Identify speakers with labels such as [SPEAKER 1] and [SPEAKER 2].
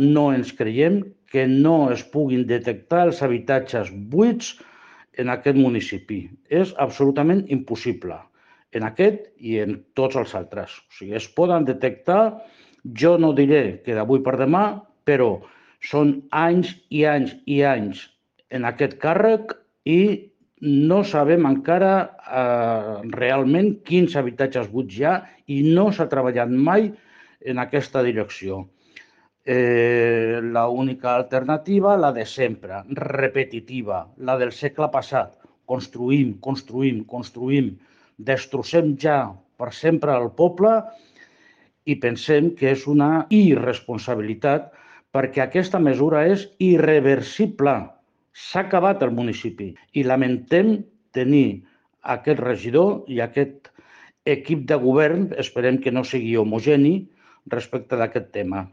[SPEAKER 1] no ens creiem que no es puguin detectar els habitatges buits en aquest municipi. És absolutament impossible en aquest i en tots els altres. O sigui, es poden detectar, jo no diré que d'avui per demà, però són anys i anys i anys en aquest càrrec i no sabem encara eh, realment quins habitatges buits hi ha i no s'ha treballat mai en aquesta direcció. Eh, la única alternativa, la de sempre, repetitiva, la del segle passat. Construïm, construïm, construïm, destrossem ja per sempre el poble i pensem que és una irresponsabilitat perquè aquesta mesura és irreversible. S'ha acabat el municipi i lamentem tenir aquest regidor i aquest equip de govern, esperem que no sigui homogeni, respecte d'aquest tema.